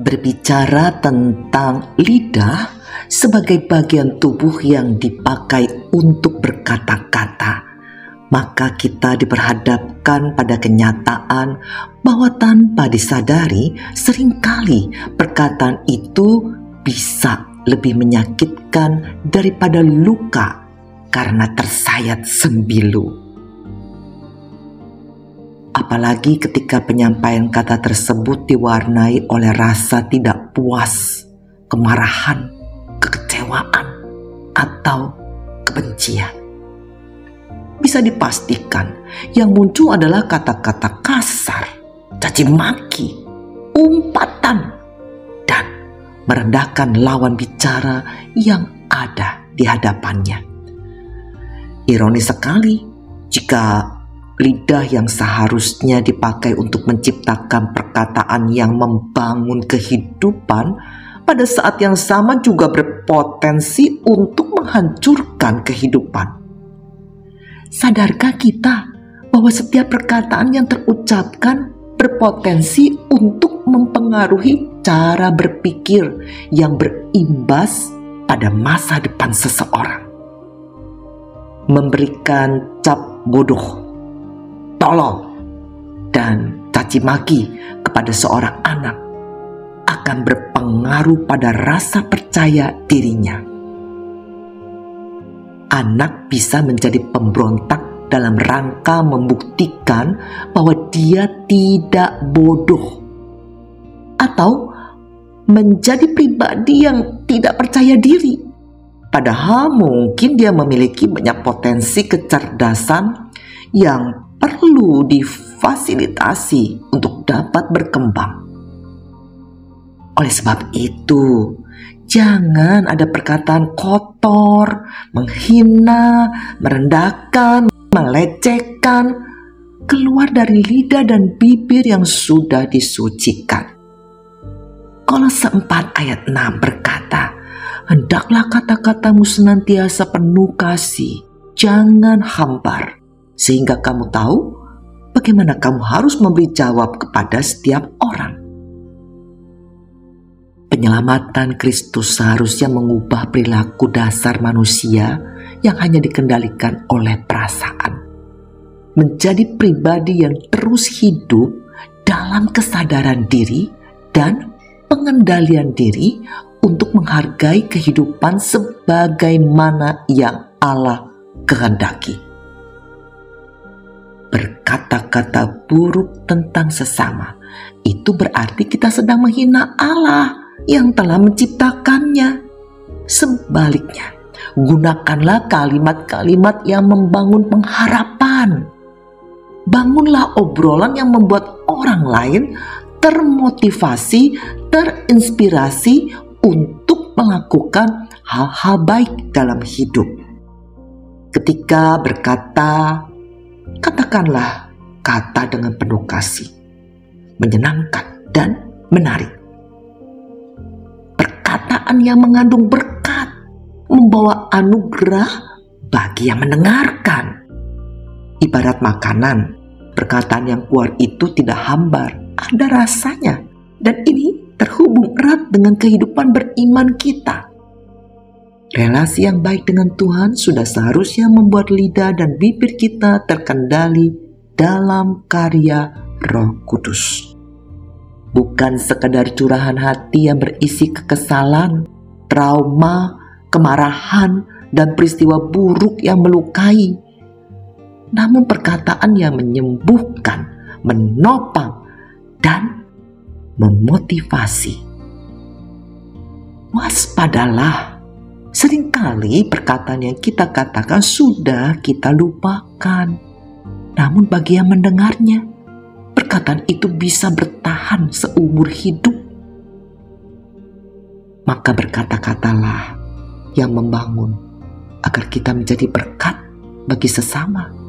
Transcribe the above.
berbicara tentang lidah sebagai bagian tubuh yang dipakai untuk berkata-kata, maka kita diperhadapkan pada kenyataan bahwa tanpa disadari, sering kali perkataan itu bisa lebih menyakitkan daripada luka karena tersayat sembilu apalagi ketika penyampaian kata tersebut diwarnai oleh rasa tidak puas, kemarahan, kekecewaan, atau kebencian. Bisa dipastikan yang muncul adalah kata-kata kasar, caci maki, umpatan, dan merendahkan lawan bicara yang ada di hadapannya. Ironis sekali jika lidah yang seharusnya dipakai untuk menciptakan perkataan yang membangun kehidupan, pada saat yang sama juga berpotensi untuk menghancurkan kehidupan. Sadarkah kita bahwa setiap perkataan yang terucapkan berpotensi untuk mempengaruhi cara berpikir yang berimbas pada masa depan seseorang? Memberikan cap bodoh tolol dan caci maki kepada seorang anak akan berpengaruh pada rasa percaya dirinya. Anak bisa menjadi pemberontak dalam rangka membuktikan bahwa dia tidak bodoh, atau menjadi pribadi yang tidak percaya diri. Padahal mungkin dia memiliki banyak potensi kecerdasan yang perlu difasilitasi untuk dapat berkembang. Oleh sebab itu, jangan ada perkataan kotor, menghina, merendahkan, melecehkan keluar dari lidah dan bibir yang sudah disucikan. Kolose 4 ayat 6 berkata, Hendaklah kata-katamu senantiasa penuh kasih, jangan hambar, sehingga kamu tahu bagaimana kamu harus memberi jawab kepada setiap orang. Penyelamatan Kristus seharusnya mengubah perilaku dasar manusia yang hanya dikendalikan oleh perasaan. Menjadi pribadi yang terus hidup dalam kesadaran diri dan pengendalian diri untuk menghargai kehidupan sebagaimana yang Allah kehendaki berkata-kata buruk tentang sesama, itu berarti kita sedang menghina Allah yang telah menciptakannya. Sebaliknya, gunakanlah kalimat-kalimat yang membangun pengharapan. Bangunlah obrolan yang membuat orang lain termotivasi, terinspirasi untuk melakukan hal-hal baik dalam hidup. Ketika berkata Katakanlah kata dengan penuh kasih, menyenangkan dan menarik. Perkataan yang mengandung berkat membawa anugerah bagi yang mendengarkan. Ibarat makanan, perkataan yang keluar itu tidak hambar, ada rasanya. Dan ini terhubung erat dengan kehidupan beriman kita. Relasi yang baik dengan Tuhan sudah seharusnya membuat lidah dan bibir kita terkendali dalam karya Roh Kudus. Bukan sekadar curahan hati yang berisi kekesalan, trauma, kemarahan, dan peristiwa buruk yang melukai, namun perkataan yang menyembuhkan, menopang, dan memotivasi. Waspadalah Seringkali perkataan yang kita katakan sudah kita lupakan. Namun bagi yang mendengarnya, perkataan itu bisa bertahan seumur hidup. Maka berkata-katalah yang membangun agar kita menjadi berkat bagi sesama.